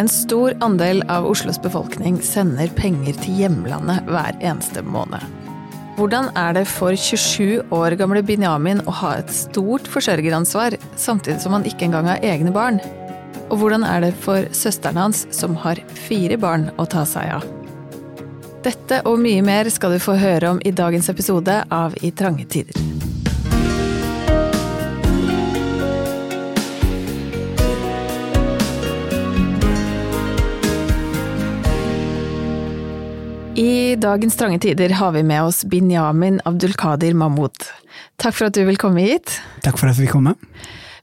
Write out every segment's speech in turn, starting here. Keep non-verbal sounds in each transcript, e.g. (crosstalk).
En stor andel av Oslos befolkning sender penger til hjemlandet hver eneste måned. Hvordan er det for 27 år gamle Binyamin å ha et stort forsørgeransvar, samtidig som han ikke engang har egne barn? Og hvordan er det for søsteren hans, som har fire barn å ta seg av? Dette og mye mer skal du få høre om i dagens episode av I trange tider. I dagens trange tider har vi med oss Binyamin Abdulkadir Mahmoud. Takk for at du vil komme hit. Takk for at jeg fikk komme.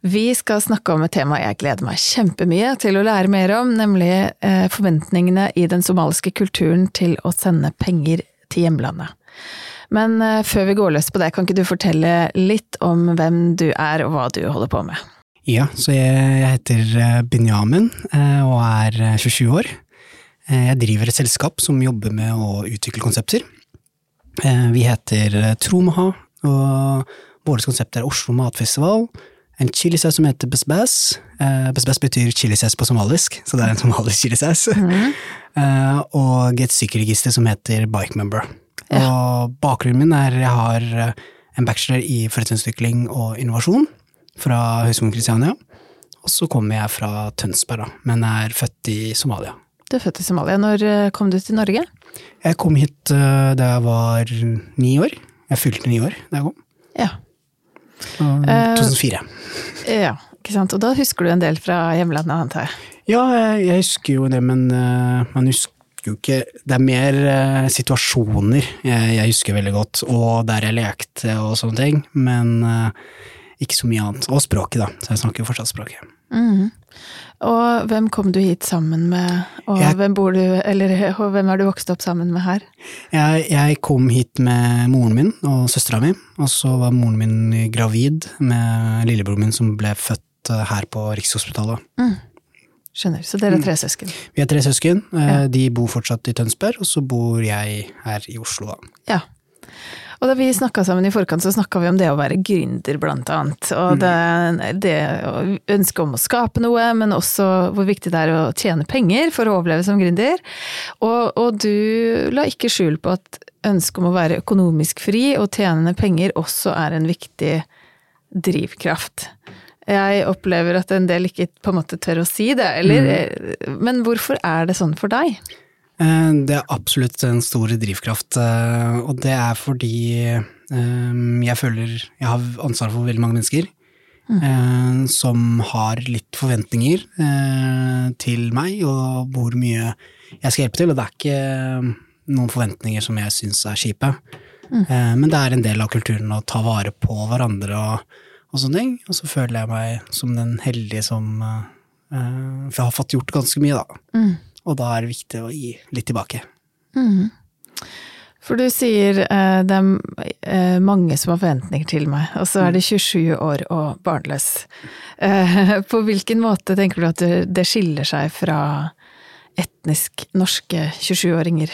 Vi skal snakke om et tema jeg gleder meg kjempemye til å lære mer om, nemlig eh, forventningene i den somaliske kulturen til å sende penger til hjemlandet. Men eh, før vi går løs på det, kan ikke du fortelle litt om hvem du er og hva du holder på med? Ja, så jeg heter eh, Binyamin og er 27 år. Eh, jeg driver et selskap som jobber med å utvikle konsepter. Eh, vi heter eh, Tromaha, og vårt konsept er Oslo Matfestival. En chilisaus som heter besbæs. Besbæs betyr chilisaus på somalisk, så det er en somalisk chilisaus. Mm. (laughs) Og et sykkelregister som heter Bike Member. Ja. Og bakgrunnen min er jeg har en bachelor i forretningsutvikling og innovasjon fra Høgskolen Kristiania. Og så kommer jeg fra Tønsberg, da, men er født i Somalia. Du er født i Somalia. Når eh, kom du til Norge? Jeg kom hit uh, da jeg var ni år. Jeg fylte ni år da jeg kom. Ja. Uh, 2004. Uh, ja, ikke sant. Og da husker du en del fra hjemlandet, antar jeg? Ja, jeg husker jo det, men man husker jo ikke Det er mer situasjoner jeg, jeg, husker veldig godt, og der jeg lekte og sånne ting. Men ikke så mye annet. Og språket, da. Så jeg snakker jo fortsatt språket. Mm. Og hvem kom du hit sammen med, og jeg, hvem bor du, eller (laughs) og hvem er du vokst opp sammen med her? Jeg, jeg kom hit med moren min og søstera mi, og så var moren min gravid med lillebroren min som ble født eh, her på Rikshospitalet. Mm. Skjønner. Så dere er tre mm. søsken? Vi er tre søsken. Eh, ja. De bor fortsatt i Tønsberg, og så bor jeg her i Oslo, da. Ja. Og da vi snakka sammen i forkant, så snakka vi om det å være gründer, blant annet. Og mm. det, det ønsket om å skape noe, men også hvor viktig det er å tjene penger for å overleve som gründer. Og, og du la ikke skjul på at ønsket om å være økonomisk fri og tjene penger også er en viktig drivkraft. Jeg opplever at en del ikke på en måte tør å si det, eller mm. Men hvorfor er det sånn for deg? Eh, det er absolutt en stor drivkraft, eh, og det er fordi eh, jeg føler jeg har ansvar for veldig mange mennesker. Mm. Som har litt forventninger til meg og hvor mye jeg skal hjelpe til. Og det er ikke noen forventninger som jeg syns er kjipe. Mm. Men det er en del av kulturen å ta vare på hverandre og, og sånne ting. Og så føler jeg meg som den heldige som For jeg har fått gjort ganske mye, da. Mm. Og da er det viktig å gi litt tilbake. Mm. For du sier eh, det er eh, mange som har forventninger til meg, og så er det 27 år og barnløs. Eh, (laughs) på hvilken måte tenker du at det skiller seg fra etnisk norske 27-åringer?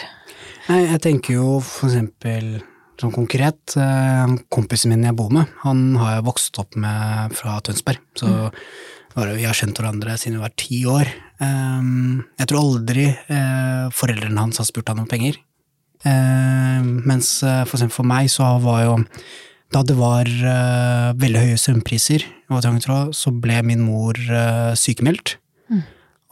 Nei, jeg tenker jo for eksempel sånn konkret, eh, kompisen min jeg bor med, han har jeg vokst opp med fra Tønsberg. Så mm vi har skjønt hverandre siden vi var ti år. Ehm, jeg tror aldri eh, foreldrene hans har spurt han om penger. Ehm, mens eh, for eksempel for meg så var jo Da det var eh, veldig høye strømpriser, så ble min mor sykemeldt. Mm.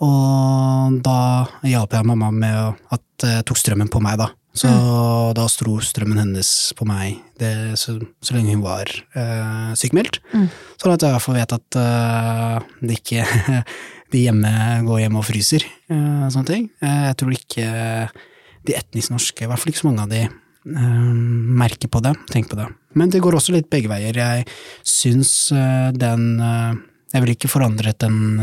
Og da hjalp jeg mamma med at jeg tok strømmen på meg, da. Så mm. da sto strømmen hennes på meg det, så, så, lenge hun var uh, sykemeldt. Mm. Sånn at jeg i hvert fall vet at uh, det ikke (laughs) de hjemme går hjem og fryser. Uh, sånne ting. jeg tror ikke de etnisk norske, i hvert fall ikke så mange av de, merker på det, tenker på det. Men det går også litt begge veier. Jeg syns den Jeg ville ikke forandret den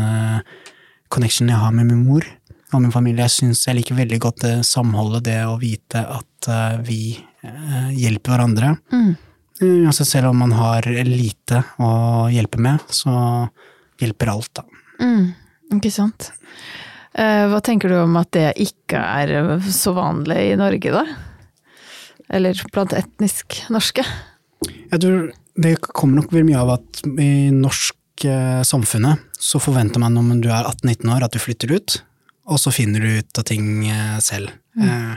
connectionen jeg har med min mor og min familie. Jeg syns jeg liker veldig godt det samholdet, det å vite at uh, vi uh, hjelper hverandre. Mm. Uh, altså selv om man har lite å hjelpe med, så hjelper alt, da. Mm. Ikke sant. hva tenker du om at det ikke er så vanlig i Norge, da? Eller blant etnisk norske? Jeg tror det kommer nok veldig mye av at i norsk samfunnet så forventer man om du er 18-19 år at du flytter ut. Og så finner du ut av ting eh, selv. Mm.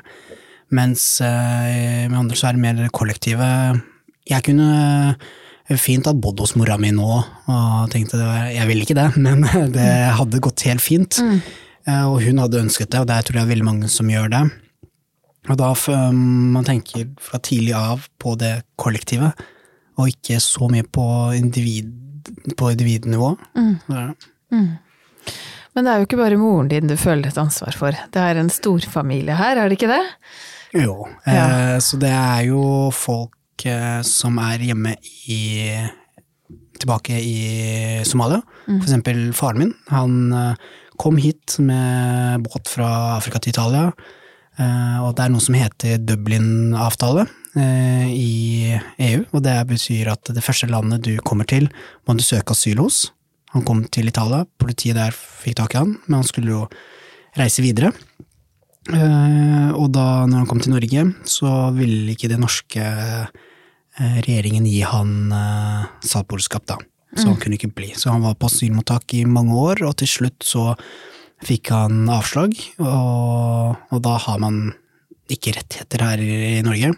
mens eh, med andre så er det mer kollektive. Jeg kunne fint hatt bodd hos mora mi nå, og tenkte jeg ville ikke det, (laughs) men det hadde gått helt fint. Mm. Og hun hadde ønsket det, og det tror jeg er veldig mange som gjør det. Og da man tenker fra tidlig av på det kollektive, og ikke så mye på, individ, på individnivå. Det er det. Men det er jo ikke bare moren din du føler et ansvar for. Det er en storfamilie her, er det ikke det? Jo, eh, så det er jo folk eh, som er hjemme i tilbake i Somalia. For eksempel faren min. Han eh, kom hit med båt fra Afrika til Italia. Eh, og det er noe som heter Dublin-avtale eh, i EU. Og det betyr at det første landet du kommer til, må du søke asyl hos. Han kom til Italia, politiet der fikk tak i han, men han skulle jo reise videre. Eh, og da når han kom til Norge, så ville ikke den norske eh, regjeringen gi han eh, statsborgerskap, da. Så han kunne ikke bli. Så han var på asylmottak i mange år, og til slutt så fikk han avslag, og, og da har man ikke rettigheter her i, Norge.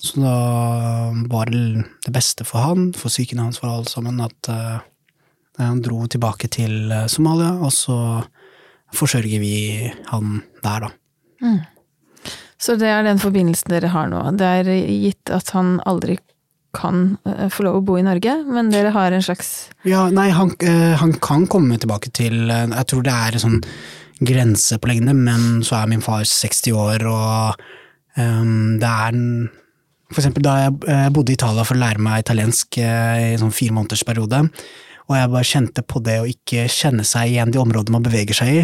Så da var det det beste for han, for psyken hans, for alle sammen, at han dro tilbake til eh, Somalia, og så forsørger vi han der, da. Så det er den forbindelsen dere har nå. Det er gitt at han aldri kan eh, få lov å bo i Norge, men dere har en slags Ja, nei, han, eh, han kan komme tilbake til eh, Jeg tror det er en sånn grense på lengde, men så er min far 60 år, og um, det er en For eksempel da jeg eh, bodde i Italia for å lære meg italiensk eh, i en sånn fire måneders periode, og jeg bare kjente på det å ikke kjenne seg igjen de områdene man beveger seg i.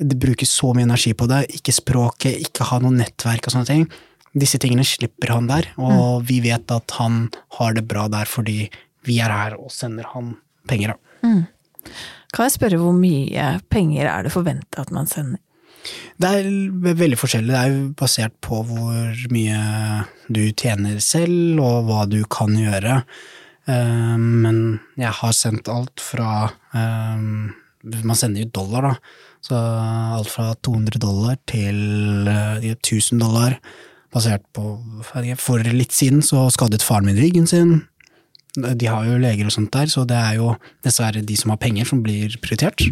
Det bruker så mye energi på det, ikke språket, ikke ha noe nettverk og sånne ting. Disse tingene slipper han der, og vi vet at han har det bra der fordi vi er her og sender han penger. Da. Kan jeg spørre hvor mye penger er det forventa at man sender? Det er veldig forskjellig, det er jo basert på hvor mye du tjener selv og hva du kan gjøre. Eh, Men jeg har sendt alt fra eh, Man sender jo dollar, da. Så alt fra 200 dollar til eh, 1000 dollar. Basert på For litt siden så skadet faren min ryggen sin. De har jo leger og sånt der, så det er jo dessverre de som har penger som blir prioritert.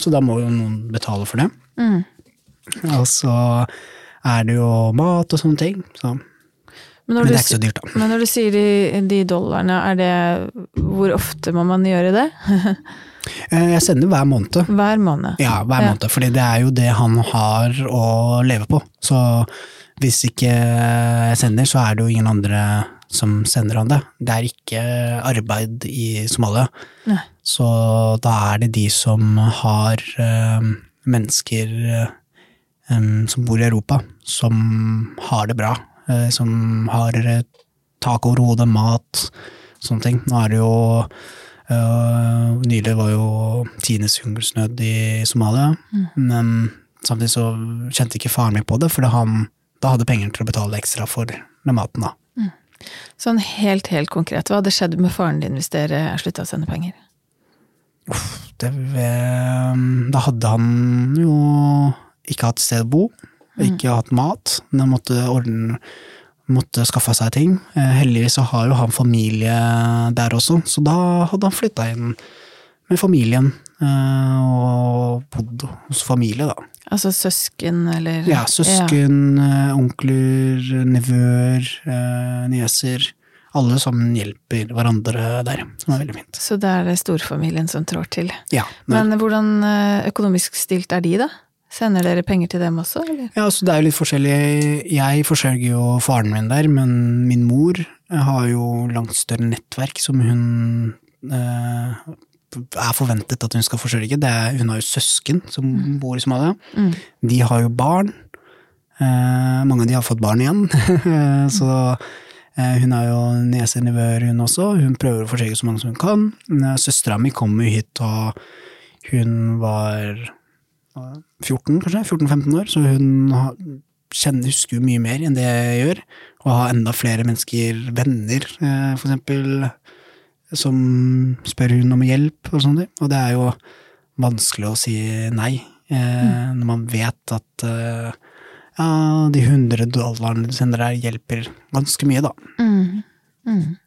Så da må jo noen betale for det. Og så er det jo mat og sånne ting. Så. Men Men det du, er ikke så dyrt, da. men når du sier de, de dollarene, er det Hvor ofte må man gjøre det? (laughs) Eh, Jeg sender hver måned. Hver måned? Ja, hver måned, fordi det er jo det han har å leve på. Så hvis ikke jeg sender, så er det jo ingen andre som sender han det. Det er ikke arbeid i Somalia. Nei. Så da er det de som har eh, mennesker eh, som bor i Europa, som har det bra. Eh, som har eh, tak over hodet, mat, sånne ting. Nå er det jo eh, Nylig var jo tidenes hungersnød i Somalia, men samtidig så kjente ikke faren min på det, fordi han da hadde penger til å betale ekstra for med maten. da. Sånn helt, helt konkret, hva hadde skjedd med faren din hvis dere slutta å sende penger? Det, eh, da hadde han jo ikke hatt sted å bo, ikke hatt mat, men måtte, ordne, måtte skaffe seg ting. Eh, Heldigvis så har jo han familie der også, så da hadde han flytta inn med familien eh, og bodd hos familie, da. Altså søsken eller Ja, søsken, ja. onkler, nevøer, eh, nieser. Alle sammen hjelper hverandre der, som er veldig fint. Så det er storfamilien som trår til. Ja, men, hvordan eh, økonomisk stilt er de, da? Sender dere penger til dem også, eller? ja, så det er jo litt forskjellig. Jeg forsørger jo faren min der, men min mor har jo langt større nettverk som hun eh, er forventet at hun skal forsørge. Det er, hun har jo søsken som bor i Somalia. Mm. De har jo barn. Eh, mange av de har fått barn igjen. (laughs) så eh, hun har jo nieser, nevøer, hun også. Hun prøver å forsørge så mange som hun kan. Eh, Søstera mi kom jo hit, og hun var eh, 14, kanskje? 14-15 år, så hun har- kjenner, husker mye mer enn det jeg gjør. Og har enda flere mennesker, venner, eh, for eksempel, som spør hun om hjelp og sånne ting. Og det er jo vanskelig å si nei. Eh, Når man vet at eh, ja, de 100 dollarene du sender der, hjelper ganske mye, da. Mm. Mm.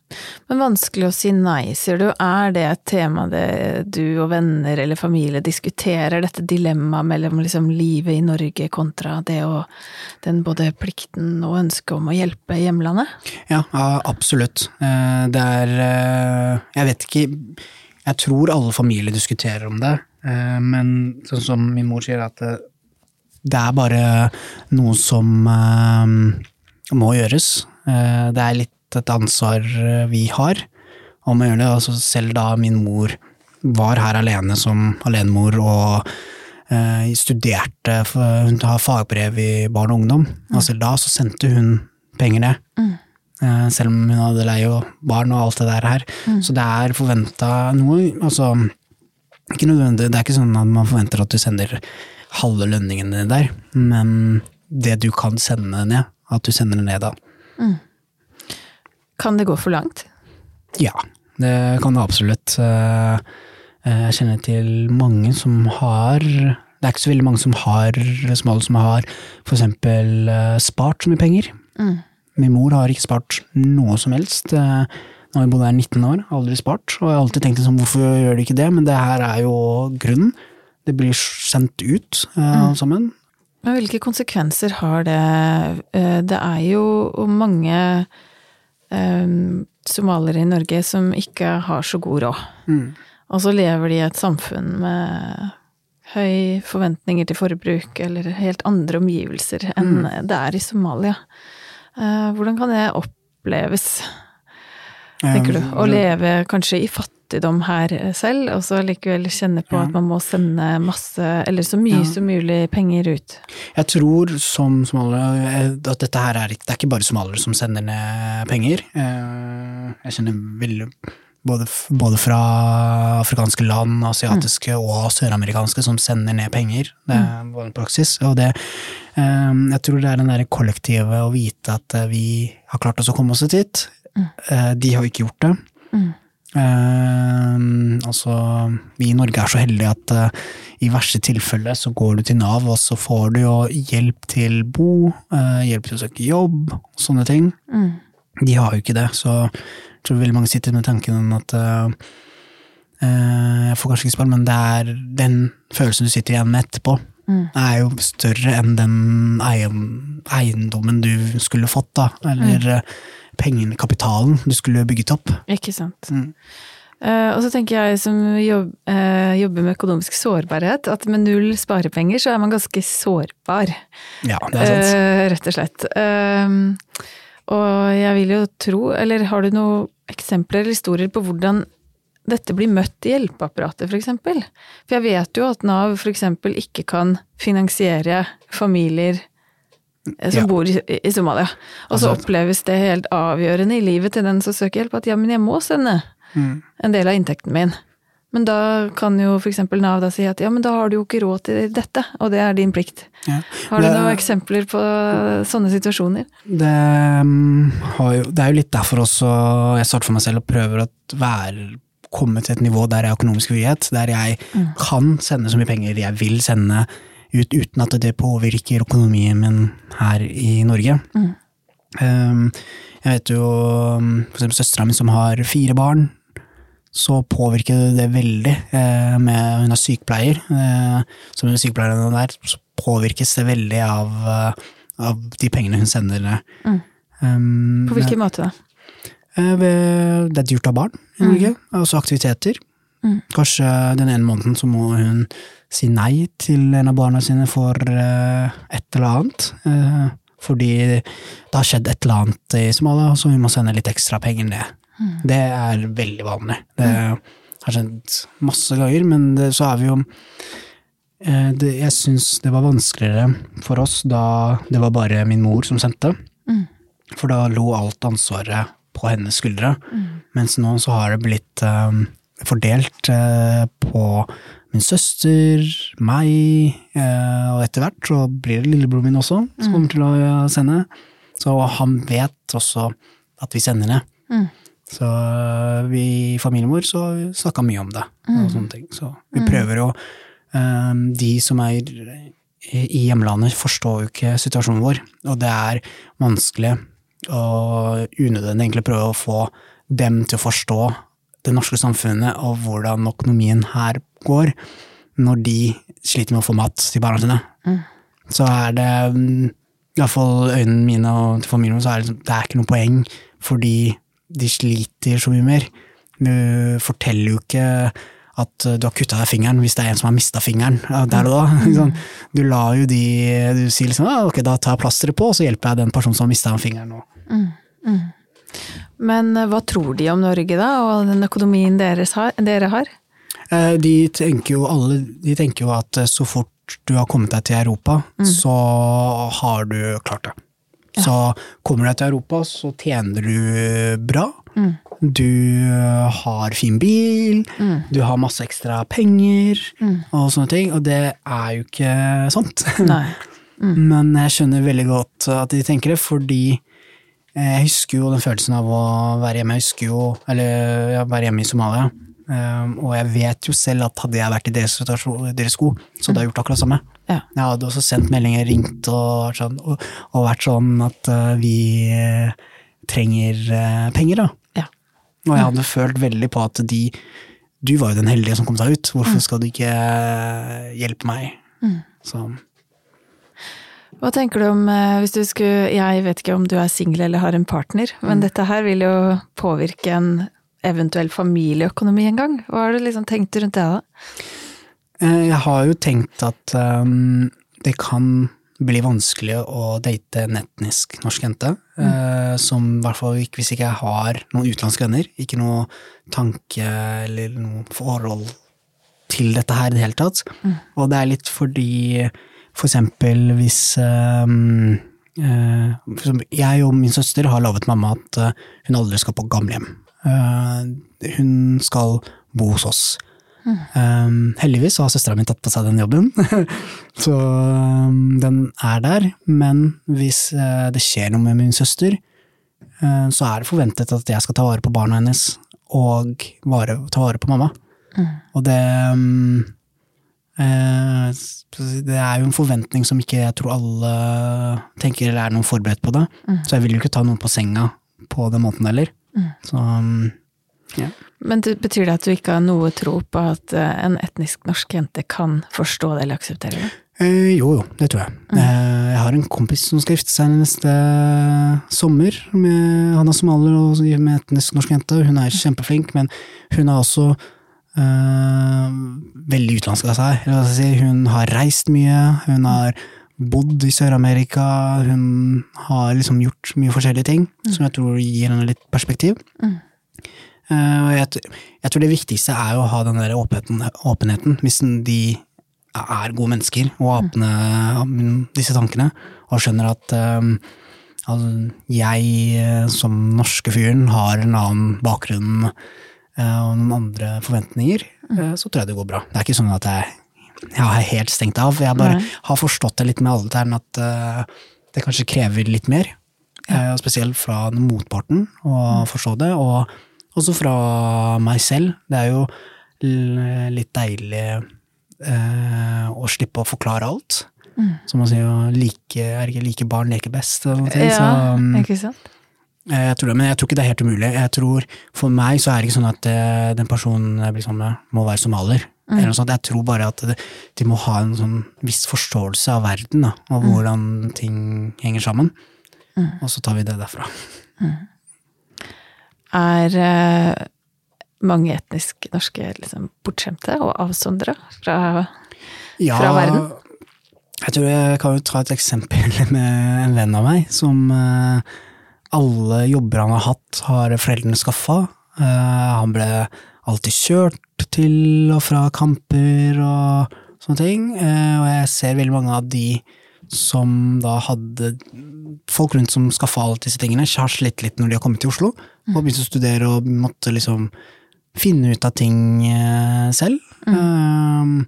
Men vanskelig å si nei, sier du. Er det et tema det du og venner eller familie diskuterer, dette dilemmaet mellom liksom livet i Norge kontra det og den både plikten og ønsket om å hjelpe hjemlandet? Ja, absolutt. Eh, Det er eh, Jeg vet ikke Jeg tror alle familier diskuterer om det, eh, men sånn som min mor sier, at det, er bare noe som må gjøres. Det er litt et ansvar eh, vi har om å gjøre det. Altså selv da min mor var her alene som alenemor og eh, studerte, for hun har fagbrev i barn og ungdom, og selv da så sendte hun penger ned. Eh, selv om hun hadde leie og barn og alt det der her. Så det er forventa noe, altså ikke nødvendig, det er ikke sånn at man forventer at du sender halve lønningen din der, men det du kan sende ned, at du sender det ned da. Kan det gå for langt? Ja, det kan det absolutt. Eh, eh, Jeg kjenner til mange som har Det er ikke så veldig mange som har, som alle som har for eksempel eh, spart så mye penger. Min mor har ikke spart noe som helst. Nå har vi bodd her 19 år, aldri spart. Og jeg har alltid tenkt sånn, hvorfor gjør de ikke det? Men det her er jo grunnen. Det blir sendt ut eh, mm. sammen. Men hvilke konsekvenser har det? Det er jo mange somaliere i Norge som ikke har så god råd. Og så lever de i et samfunn med høy forventninger til forbruk, eller helt andre omgivelser enn det er i Somalia. Eh, Hvordan kan det oppleves, tenker du? Å leve kanskje i fattigdom her selv, og så likevel kjenne på Ja. at man må sende masse, eller så mye Ja. som mulig penger ut. Jeg tror som somaliere eh, at dette her er ikke Det er ikke bare somaliere som sender ned penger. Eh, Jeg kjenner veldig både, både fra afrikanske land, asiatiske og søramerikanske som sender ned penger. Det er bare en praksis. Og det eh, Jeg tror det er den derre kollektive å vite at eh, vi har klart oss å komme oss dit. Eh, De har ikke gjort det. Eh, altså, vi i Norge er så heldige at eh, i verste tilfelle så går du til Nav, og så får du jo hjelp til bo, eh, hjelp til å søke jobb, sånne ting. De har jo ikke det, så jeg tror veldig mange sitter med tanken om at eh, Jeg får kanskje ikke spørre, men det er den følelsen du sitter igjen med etterpå, er jo større enn den eiendommen du skulle fått, da. Eller eh, pengene, kapitalen du skulle bygget opp. Ikke sant. Mm. Uh, og så tenker jeg som jobb, uh, jobber med økonomisk sårbarhet, at med null sparepenger så er man ganske sårbar. Ja, det er sant. Uh, rett og slett. Ehm, og jeg vil jo tro, eller har du noen eksempler eller historier på hvordan dette blir møtt i hjelpeapparatet, for eksempel? For jeg vet jo at Nav for eksempel ikke kan finansiere familier som Ja. bor i, Somalia. Og så Altså- oppleves det helt avgjørende i livet til den som søker hjelp, at ja, men jeg må sende Mm. en del av inntekten min. Men da kan jo eksempel Nav da si at ja, men da har du jo ikke råd til dette, og det er din plikt. Ja. Har du Det- noen eksempler på sånne situasjoner? Det, mm, jo, det er jo litt derfor også jeg starter for meg selv og prøver å være, komme til et nivå der jeg har økonomisk frihet, der jeg kan sende så mye penger jeg vil sende ut uten at det påvirker økonomien min her i Norge. Um, jeg vet jo for eksempel søstera mi som har fire barn, så påvirker det det veldig. eh, Med, hun er sykepleier, eh, som hun er sykepleier der, så påvirkes det veldig av, eh, av de pengene hun sender. Um, På hvilken måte da? eh, ved- Det er dyrt å ha barn i Norge, også aktiviteter. Kanskje den ene måneden så må hun si nei til en av barna sine for eh, et eller annet. eh, fordi det har skjedd et eller annet i Somalia, så vi må sende litt ekstra penger ned. Det er veldig vanlig. Det har skjedd masse ganger, men det, så er vi jo eh, det, Jeg syns det var vanskeligere for oss da det var bare min mor som sendte. For da lå alt ansvaret på hennes skuldre. Mens nå så har det blitt eh, fordelt uh, på min søster, meg, eh, og etter hvert så blir det lillebroren min også som kommer til å eh, sende. Så han vet også at vi sender det. Mm. Så eh, vi i familien vår så snakka mye om det, og sånne ting. Så vi prøver å Um, de som er i hjemlandet, forstår jo ikke situasjonen vår, og det er vanskelig og unødvendig egentlig prøve å få dem til å forstå det norske samfunnet og hvordan økonomien her går, når de sliter med å få mat til barna sine. Mm. Så er det, mm, iallfall øynene mine og til familien, så er det, liksom, det er ikke noe poeng, fordi de sliter så mye mer. Du forteller jo ikke at du har kutta deg fingeren hvis det er en som har mista fingeren der og da. (laughs) Mm. Du lar jo de Du sier liksom ok, da tar jeg plasteret på, og så hjelper jeg den personen som har mista fingeren nå. Mm. Mm. Men eh, hva tror de om Norge, da, og den økonomien har, dere har? Eh, de tenker jo alle De tenker jo at eh, så fort du har kommet deg til Europa, mm. så har du klart det. Ja. Så kommer du deg til Europa, så tjener du bra. Mm. Du har fin bil, mm. du har masse ekstra penger mm. og sånne ting, og det er jo ikke sant. (laughs) Mm. Men jeg skjønner veldig godt at de tenker det, fordi jeg husker jo den følelsen av å være hjemme. Jeg husker jo, eller ja, være hjemme i Somalia. Um, og jeg vet jo selv at hadde jeg vært i deres, deres sko, så hadde jeg gjort akkurat det samme. Ja. Jeg hadde også sendt meldinger, ringt og, sånn, og, og vært sånn at uh, vi uh, trenger uh, penger, da. Ja. Og jeg hadde følt veldig på at de Du var jo den heldige som kom seg ut, hvorfor mm. skal du ikke hjelpe meg? Mm. Så hva tenker du om eh, hvis du skulle Jeg vet ikke om du er singel eller har en partner, men mm. dette her vil jo påvirke en eventuell familieøkonomi en gang. Hva har du liksom tenkt rundt det, da? Eh, jeg har jo tenkt at um, det kan bli vanskelig å date en etnisk norsk jente. Mm. Uh, som i hvert fall hvis ikke jeg har noen utenlandske venner, ikke noe tanke eller noe forhold til dette her i det hele tatt. Mm. Og det er litt fordi for eksempel hvis um, Jeg og min søster har lovet mamma at uh, hun aldri skal på gamlehjem. Hun skal bo hos oss. Mm. Heldigvis har søstera mi tatt på seg den jobben, (laughs) så den er der. Men hvis det skjer noe med min søster, så er det forventet at jeg skal ta vare på barna hennes og vare, ta vare på mamma. Mm. Og det Eh, det er jo en forventning som ikke jeg tror alle tenker eller er noen forberedt på det. Mm. Så jeg vil jo ikke ta noen på senga på den måten heller. Mm. Så, um, ja. Men det betyr det at du ikke har noe tro på at eh, en etnisk norsk jente kan forstå det eller akseptere det? Eh, jo, jo, det tror jeg. Mm. Eh, jeg har en kompis som skal gifte seg neste sommer. Med, han er somalier og med etnisk norsk jente. Hun er kjempeflink, men hun er også Uh, veldig utenlandsk av seg. Si. Hun har reist mye, hun har bodd i Sør-Amerika, hun har liksom gjort mye forskjellige ting mm. som jeg tror gir henne litt perspektiv. Mm. Uh, jeg, jeg, tror det viktigste er å ha den der åpenheten, åpenheten hvis de er gode mennesker og mm. åpne disse tankene, og skjønner at um, altså, jeg som norske fyren har en annen bakgrunn og noen andre forventninger, mm. eh, så tror jeg det går bra. Det er ikke sånn at jeg, jeg har helt stengt av. Jeg bare Nei. har forstått det litt med alle der, at uh, det kanskje krever litt mer. Ja. Spesielt fra motparten å mm. forstå det, og også fra meg selv. Det er jo litt deilig uh, å slippe å forklare alt. Mm. Som man sier, like, er ikke like barn leker best. Ja, så, um, ikke sant? Eh, jeg tror det, men jeg tror ikke det er helt umulig. Jeg tror, For meg så er det ikke sånn at uh, den personen jeg blir sammen med, må være somalier. Mm. Eller noe sånt. Jeg tror bare at de må ha en sånn viss forståelse av verden, da, og mm. hvordan ting henger sammen. Mm. Og så tar vi det derfra. Mm. Er uh, mange etnisk norske liksom, bortskjemte og avsondra fra, ja, fra verden? Jeg tror jeg kan jo ta et eksempel (laughs) med en venn av meg som uh, alle jobber han har hatt, har foreldrene skaffa. Uh, han ble alltid kjørt til og fra kamper og sånne ting. Uh, og jeg ser veldig mange av de som da hadde folk rundt som skaffa alle disse tingene, har slitt litt når de har kommet til Oslo og begynt å studere og måtte liksom finne ut av ting uh, selv. Mm.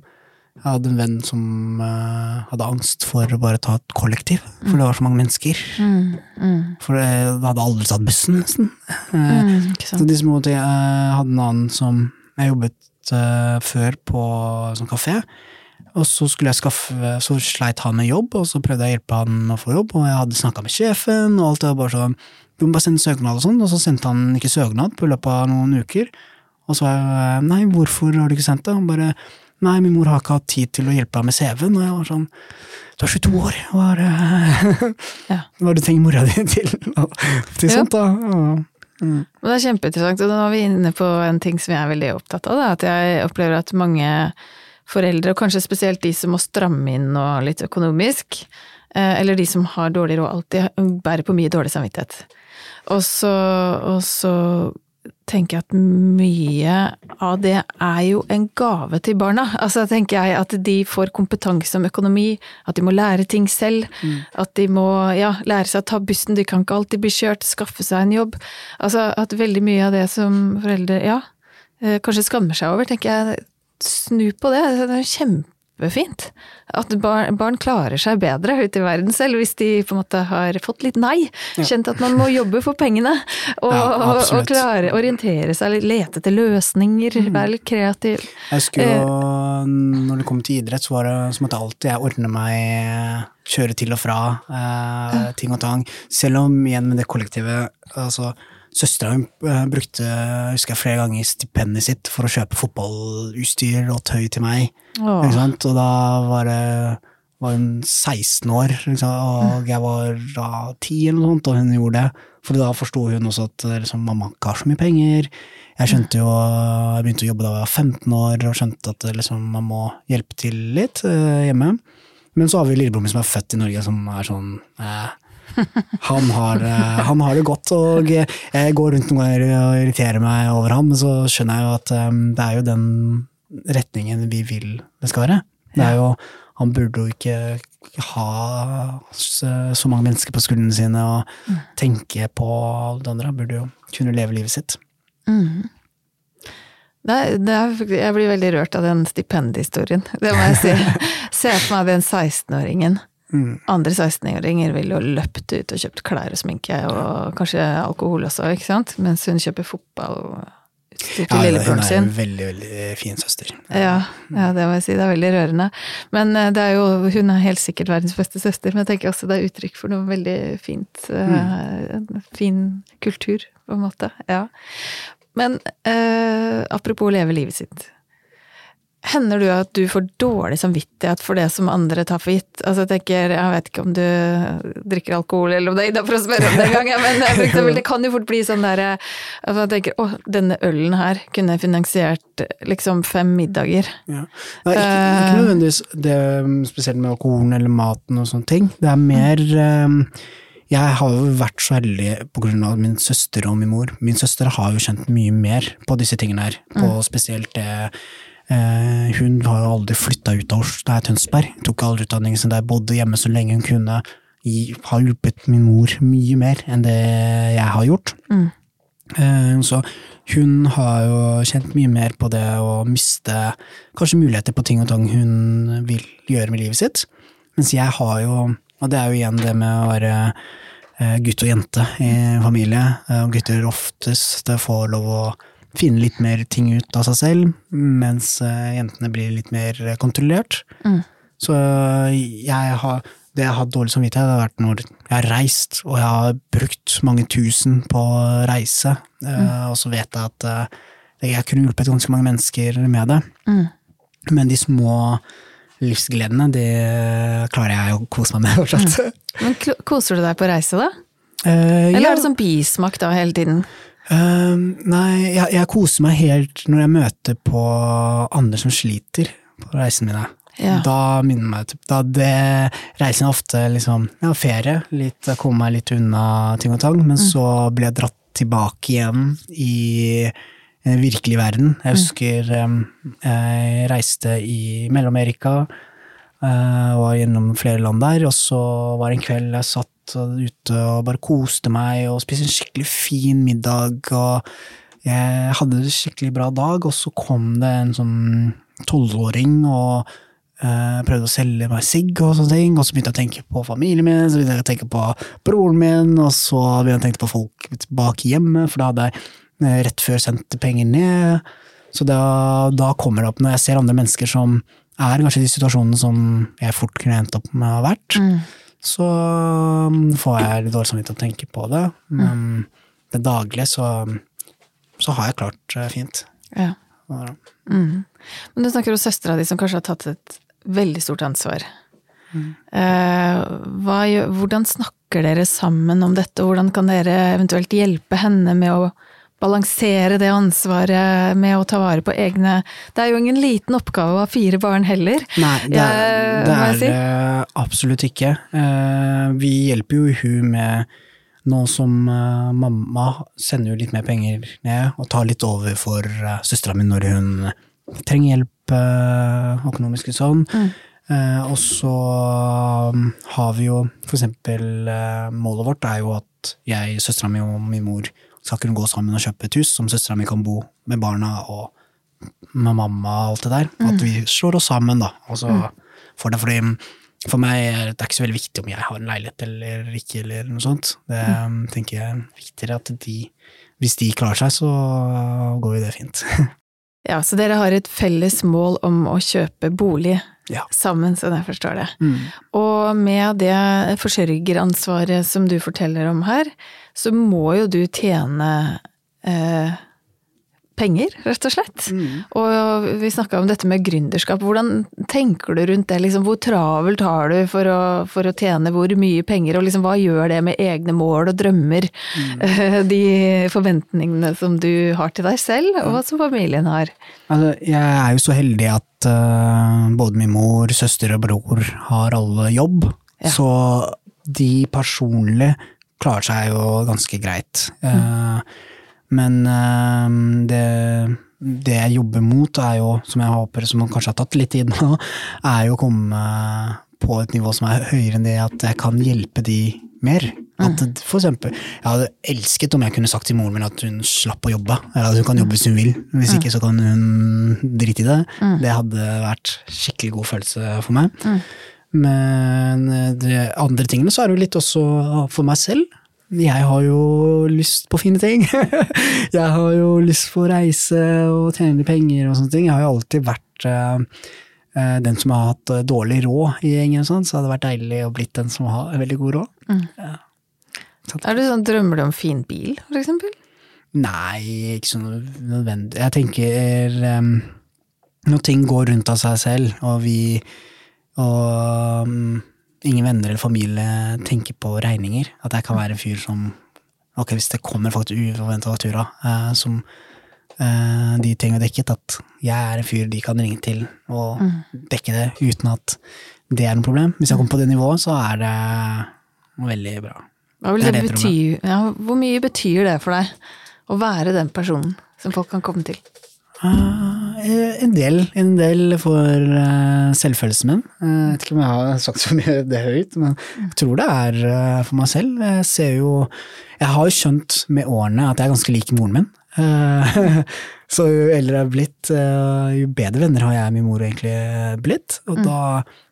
Jeg hadde en venn som uh, hadde angst for å bare ta et kollektiv, for mm. det var så mange mennesker. Mm, mm. For det, det hadde aldri tatt bussen, nesten. Uh, så de små tingene Jeg hadde en annen som jeg jobbet uh, før på sånn kafé. og så skaffe Så sleit han med jobb, og så prøvde jeg å hjelpe han med å få jobb, og jeg hadde snakka med sjefen, og alt det var bare sånn Du må bare sende søknad og sånn, og så sendte han ikke søknad på løpet av noen uker. Og så var jeg nei, hvorfor har du ikke sendt det? Han bare nei, min mor har ikke hatt tid til å hjelpe deg med CV-en, og jeg var sånn du er 22 år, hva er det (laughs) Ja. Hva er det du trenger mora di (laughs) til? til sånt, da? Ja. Mm. Men det er kjempeinteressant, og nå er vi inne på en ting som jeg er veldig opptatt av. Da, at jeg opplever at mange foreldre, og kanskje spesielt de som må stramme inn nå litt økonomisk, eh, eller de som har dårlig råd, alltid bærer på mye dårlig samvittighet. Og så, og så tenker jeg at mye av det er jo en gave til barna. Altså tenker jeg at de får kompetanse om økonomi, at de må lære ting selv. At de må ja, lære seg å ta bussen, de kan ikke alltid bli kjørt, skaffe seg en jobb. Altså at veldig mye av det som foreldre ja, eh, kanskje skammer seg over, tenker jeg snu på det. Det er kjempefint. At barn, barn klarer seg bedre ute i verden selv, hvis de på en måte har fått litt nei. Kjent at man må jobbe for pengene. Og, Ja, og, og klare å orientere seg lete etter løsninger, være litt kreativ. Jeg husker jo, når det kom til idrett, så, var det, som at alltid jeg ordne meg, kjøre til og fra, eh, ting og tang. Selv om igjen med det kollektivet, altså Søstera mi eh, brukte husker jeg, flere ganger stipendet sitt for å kjøpe fotballutstyr og tøy til meg. Åh. Og da var det var hun 16 år, og jeg var da 10 eller noe sånt, og hun gjorde det. For da forsto hun også at eh, liksom, mamma ikke har så mye penger. Jeg skjønte jo, jeg begynte å jobbe da jeg var 15 år, og skjønte at eh, liksom, man må hjelpe til litt eh, hjemme. Men så har vi lillebroren min som er født i Norge, som er sånn eh, han, har, eh, han har det godt, og jeg går rundt noen ganger og irriterer meg over ham, men så skjønner jeg jo at eh, det er jo den retningen vi vil det skal være. Det er jo, han burde jo ikke ha så, mange mennesker på skuldrene sine og tenke på det andre. Han burde jo kunne leve livet sitt. Mm. Det er, det er, jeg blir veldig rørt av den stipendhistorien, det må jeg si. (laughs) Se for meg den 16-åringen. Mm. Andre 16-åringer ville jo løpt ut og kjøpt klær og sminke, og kanskje alkohol også, ikke sant? Mens hun kjøper fotballutstyr til Ja, hun er en veldig, veldig fin søster. Ja, ja, det må jeg si. Det er veldig rørende. Men eh, det er jo, hun er helt sikkert verdens beste søster, men jeg tenker også det er uttrykk for noe veldig fint. Mm. En fin kultur, på en måte. Ja. Men eh, apropos leve livet sitt. Hender du at du får dårlig samvittighet for det som andre tar for gitt? Altså jeg tenker, jeg vet ikke om du drikker alkohol eller om det er innafor å spørre om det engang, gang, men for eksempel, det kan jo fort bli sånn der altså jeg tenker å, denne ølen her kunne finansiert liksom fem middager. Ja. Nei, ikke, ikke nødvendigvis det um, spesielt med alkoholen eller maten og sånne ting. Det er mer um, Jeg har jo vært så heldig av min søster og min mor. Min søster har jo kjent mye mer på disse tingene her, på spesielt det eh, Hun har jo aldri flytta ut av Oslo, det er Tønsberg. Tok aldri utdanning sin der, bodde hjemme så lenge hun kunne. I, har hjulpet min mor mye mer enn det jeg har gjort. Mm. Eh, Så hun har jo kjent mye mer på det å miste kanskje muligheter på ting og tang hun vil gjøre med livet sitt. Mens jeg har jo, og det er jo igjen det med å være eh, gutt og jente i familie, eh, og gutter oftest får lov å finne litt mer ting ut av seg selv, mens eh, jentene blir litt mer kontrollert. Mm. Så jeg har, det jeg har dårlig samvittighet, det har vært når jeg har reist, og jeg har brukt mange tusen på reise, mm. og så vet jeg at eh, jeg kunne hjulpet ganske mange mennesker med det. Mm. Men de små livsgledene, det klarer jeg å kose meg med (laughs) fortsatt. Men koser du deg på reise, da? Eh, Eller ja. er det sånn bismak da hele tiden? Eh, nei, jeg, jeg koser meg helt når jeg møter på andre som sliter på reisene mine. Ja. Da minner meg typ, da det Reisen er ofte liksom ja, ferie, litt, jeg kommer meg litt unna ting og tang, men så blir jeg dratt tilbake igjen i den virkelige verden. Jeg husker um, jeg reiste i Mellom-Amerika, uh, var gjennom flere land der, og så var det en kveld jeg satt ute og bare koste meg og spiste en skikkelig fin middag, og jeg hadde en skikkelig bra dag, og så kom det en sånn tolvåring og eh, prøvde å selge meg sigg og sånne ting, og så begynte jeg å tenke på familien min, så begynte jeg å tenke på broren min, og så begynte jeg å tenke på folk bak hjemme, for da hadde jeg eh, rett før sendt penger ned. Så da, da kommer det opp, når jeg ser andre mennesker som er kanskje de situasjonene som jeg fort kunne endt opp med å ha vært, Mm. Så um, får jeg dårlig samvittighet av å tenke på det. Men det daglige så, så har jeg klart fint. Ja. Mm. Men du snakker om søstera di som kanskje har tatt et veldig stort ansvar. Eh, hva, hvordan snakker dere sammen om dette, og hvordan kan dere eventuelt hjelpe henne med å balansere det ansvaret med å ta vare på egne Det er jo ingen liten oppgave å ha fire barn heller. Nei, det er Jeg- det, er si? absolutt ikke. Eh, vi hjelper jo hun med nå som eh, mamma sender jo litt mer penger ned, og tar litt over for uh, søstera mi når hun trenger hjelp økonomisk og sånn. Eh, og så um, har vi jo for eksempel eh, Målet vårt er jo at jeg, søstera mi og min mor skal kunne gå sammen og kjøpe et hus som søstera mi kan bo med barna og med mamma og alt det der. At vi slår oss sammen, da. Og så får det fordi for meg er det ikke så veldig viktig om jeg har en leilighet eller ikke, eller noe sånt. Det mm. tenker jeg er viktigere at de Hvis de klarer seg, så går jo det fint. (laughs) Ja, så dere har et felles mål om å kjøpe bolig ja. sammen, sånn jeg forstår det. Mm. Og med det forsørgeransvaret som du forteller om her, så må jo du tjene eh, penger, rett og slett. Mm. Og vi snakka om dette med gründerskap. Hvordan tenker du rundt det? Liksom, hvor travelt har du for å, for å tjene hvor mye penger, og liksom, hva gjør det med egne mål og drømmer? Mm. (laughs) de forventningene som du har til deg selv, og hva som familien har. Altså, jeg er jo så heldig at uh, både min mor, søster og bror har alle jobb, Ja. så de personlig klarer seg jo ganske greit. Eh, men eh, det, det jeg jobber mot, er jo, som jeg håper, som kanskje har tatt litt tid nå, (laughs) er jo å komme på et nivå som er høyere enn det at jeg kan hjelpe de mer. At for eksempel, jeg hadde elsket om jeg kunne sagt til moren min at hun slapp å jobbe. Eller at hun kan jobbe hvis hun vil, hvis ikke så kan hun drite i det. Det hadde vært skikkelig god følelse for meg. Men eh, de andre tingene så er det jo litt også for meg selv. Jeg har jo lyst på fine ting. (laughs) jeg har jo lyst på å reise og tjene penger og sånne ting. Jeg har jo alltid vært eh, eh, den som har hatt eh, dårlig råd i gjengen, sånn, så hadde det vært deilig å blitt den som har veldig god råd. Er du sånn, drømmer du om fin bil, for eksempel? Nei, ikke så nødvendig. Jeg tenker um, når ting går rundt av seg selv, og vi og um, ingen venner eller familie tenker på regninger, at jeg kan være en fyr som Ok, hvis det kommer faktisk uforventa faktura eh, som eh, de trenger dekket, at jeg er en fyr de kan ringe til og dekke det uten at det er noe problem. Hvis jeg kommer på det nivået, så er det veldig bra. Hva vil Det det er det jeg tror bety, ja, hvor mye betyr det for deg å være den personen som folk kan komme til? Eh, en del, en del for uh, selvfølelsen min. Eh, Jeg vet ikke om jeg har sagt så mye det høyt, men jeg tror det er uh, for meg selv. Jeg ser jo Jeg har jo skjønt med årene at jeg er ganske lik moren min. Eh, (laughs) Så jo eldre jeg er blitt, eh, jo bedre venner har jeg og min mor egentlig blitt. Og da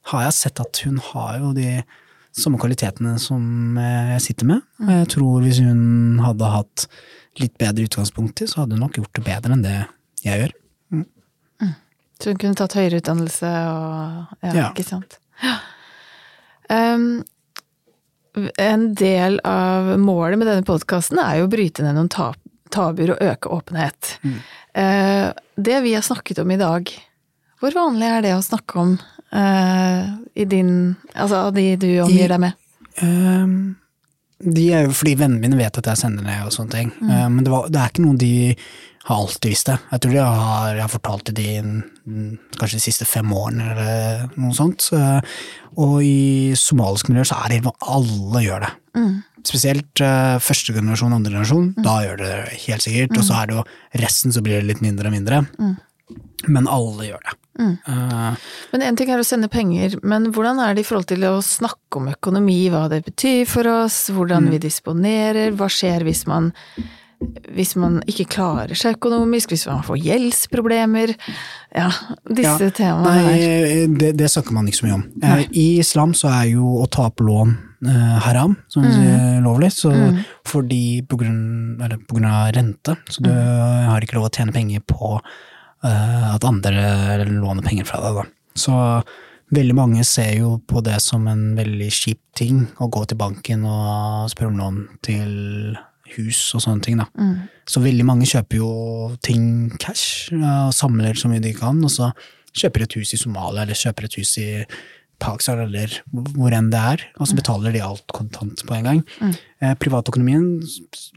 har jeg sett at hun har jo de samme kvalitetene som eh, jeg sitter med. Og jeg tror hvis hun hadde hatt litt bedre utgangspunkt i, så hadde hun nok gjort det bedre enn det jeg gjør. Så hun kunne tatt høyere utdannelse og Ja, Ja. ikke sant. Ja. Um, en del av målet med denne podkasten er jo å bryte ned noen ta tabuer og øke åpenhet. Mm. Uh, det vi har snakket om i dag, hvor vanlig er det å snakke om uh, i din Altså av de du omgir deg med? Um de er jo fordi vennene mine vet at jeg sender ned og sånne ting. Ehm, men det, var, det er ikke noe de har alltid visst det. Jeg tror de har, jeg har fortalt det de mm, kanskje de siste fem årene eller noe sånt. Så, og i somalisk miljø så er det alle gjør det. Spesielt uh, første generasjon, andre generasjon, da gjør det helt sikkert. Og så er det jo resten så blir det litt mindre og mindre. Men alle gjør det. Eh, Men én ting er å sende penger, men hvordan er det i forhold til å snakke om økonomi, hva det betyr for oss, hvordan vi disponerer, hva skjer hvis man hvis man ikke klarer seg økonomisk, hvis man får gjeldsproblemer Ja, disse Ja, temaene her. Det, det snakker man ikke så mye om. Nei. I islam så er jo å ta opp lån eh, haram, som Mm. sier lovlig, så fordi på grunn, eller på grunn av rente, så du Mm. har ikke lov å tjene penger på eh, at andre låner penger fra deg, da. Så veldig mange ser jo på det som en veldig kjip ting, å gå til banken og spørre om lån til hus og sånne ting, da. Så veldig mange kjøper jo ting cash, og samler så mye de kan, og så kjøper et hus i Somalia, eller kjøper et hus i Pakistan, eller hvor enn det er, og så betaler de alt kontant på en gang. Eh, privatøkonomien,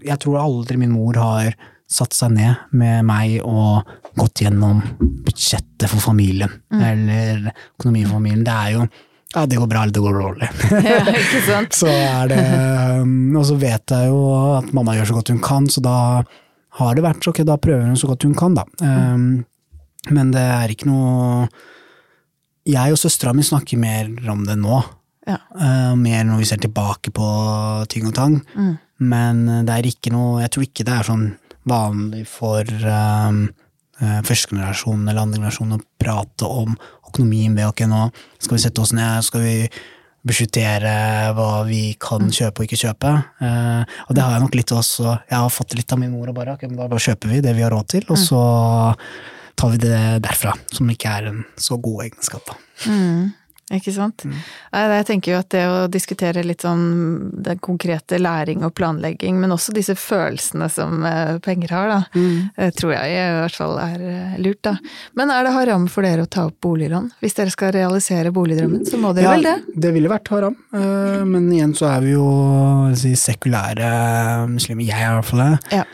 jeg tror aldri min mor har satt seg ned med meg og gått gjennom budsjettet for familien, eller økonomi for familien. Det er jo ja, det går bra, eller det går dårlig. (laughs) Ja, ikke sant? så er det um, Og så vet jeg jo at mamma gjør så godt hun kan, så da har det vært så ok, da prøver hun så godt hun kan, da. Um, men det er ikke noe Jeg og søstera mi snakker mer om det nå. Ja. Uh, mer når vi ser tilbake på ting og tang. Men det er ikke noe Jeg tror ikke det er sånn vanlig for um, uh, første generasjon eller andre generasjon å prate om økonomien ved ok, nå skal vi sette oss ned, skal vi budsjettere hva vi kan kjøpe og ikke kjøpe. Eh, og det har jeg nok litt også, jeg har fått litt av min mor og bare, ok, men da bare kjøper vi det vi har råd til, og så tar vi det derfra, som ikke er en så god egenskap. da. Mm, ikke sant. Nei, jeg tenker jo at det å diskutere litt sånn den konkrete læring og planlegging, men også disse følelsene som eh, penger har, da, mm. tror jeg i hvert fall er eh, lurt, da. Men er det haram for dere å ta opp boliglån? Hvis dere skal realisere boligdrømmen, så må dere vel det? det ville vært haram, eh, men igjen så er vi jo si, sekulære muslimer, jeg i hvert fall det. Ja.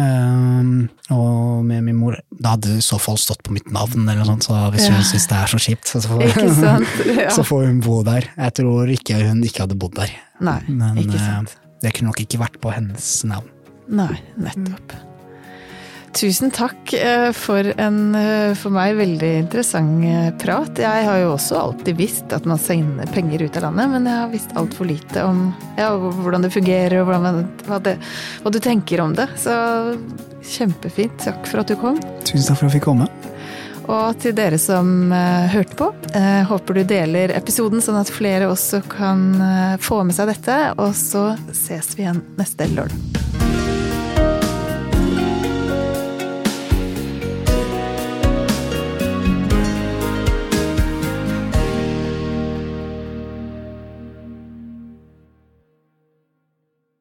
Um, og med min mor Da hadde i så fall stått på mitt navn, eller noe sånt, så hvis Ja. hun syns det er så kjipt, så får? (laughs) Ja. så får hun bo der. Jeg tror ikke hun ikke hadde bodd der. Nei, Men eh, det kunne nok ikke vært på hennes navn. Nei, nettopp. Tusen takk eh, for en eh, for meg veldig interessant eh, prat. Jeg har jo også alltid visst at man sender penger ut av landet, men jeg har visst altfor lite om ja, hvordan det fungerer og man, hva, det, hva du tenker om det. Så kjempefint. Takk for at du kom. Tusen takk for at jeg fikk komme. Og til dere som hørte på, håper du deler episoden sånn at flere også kan få med seg dette. Og så ses vi igjen neste lørdag.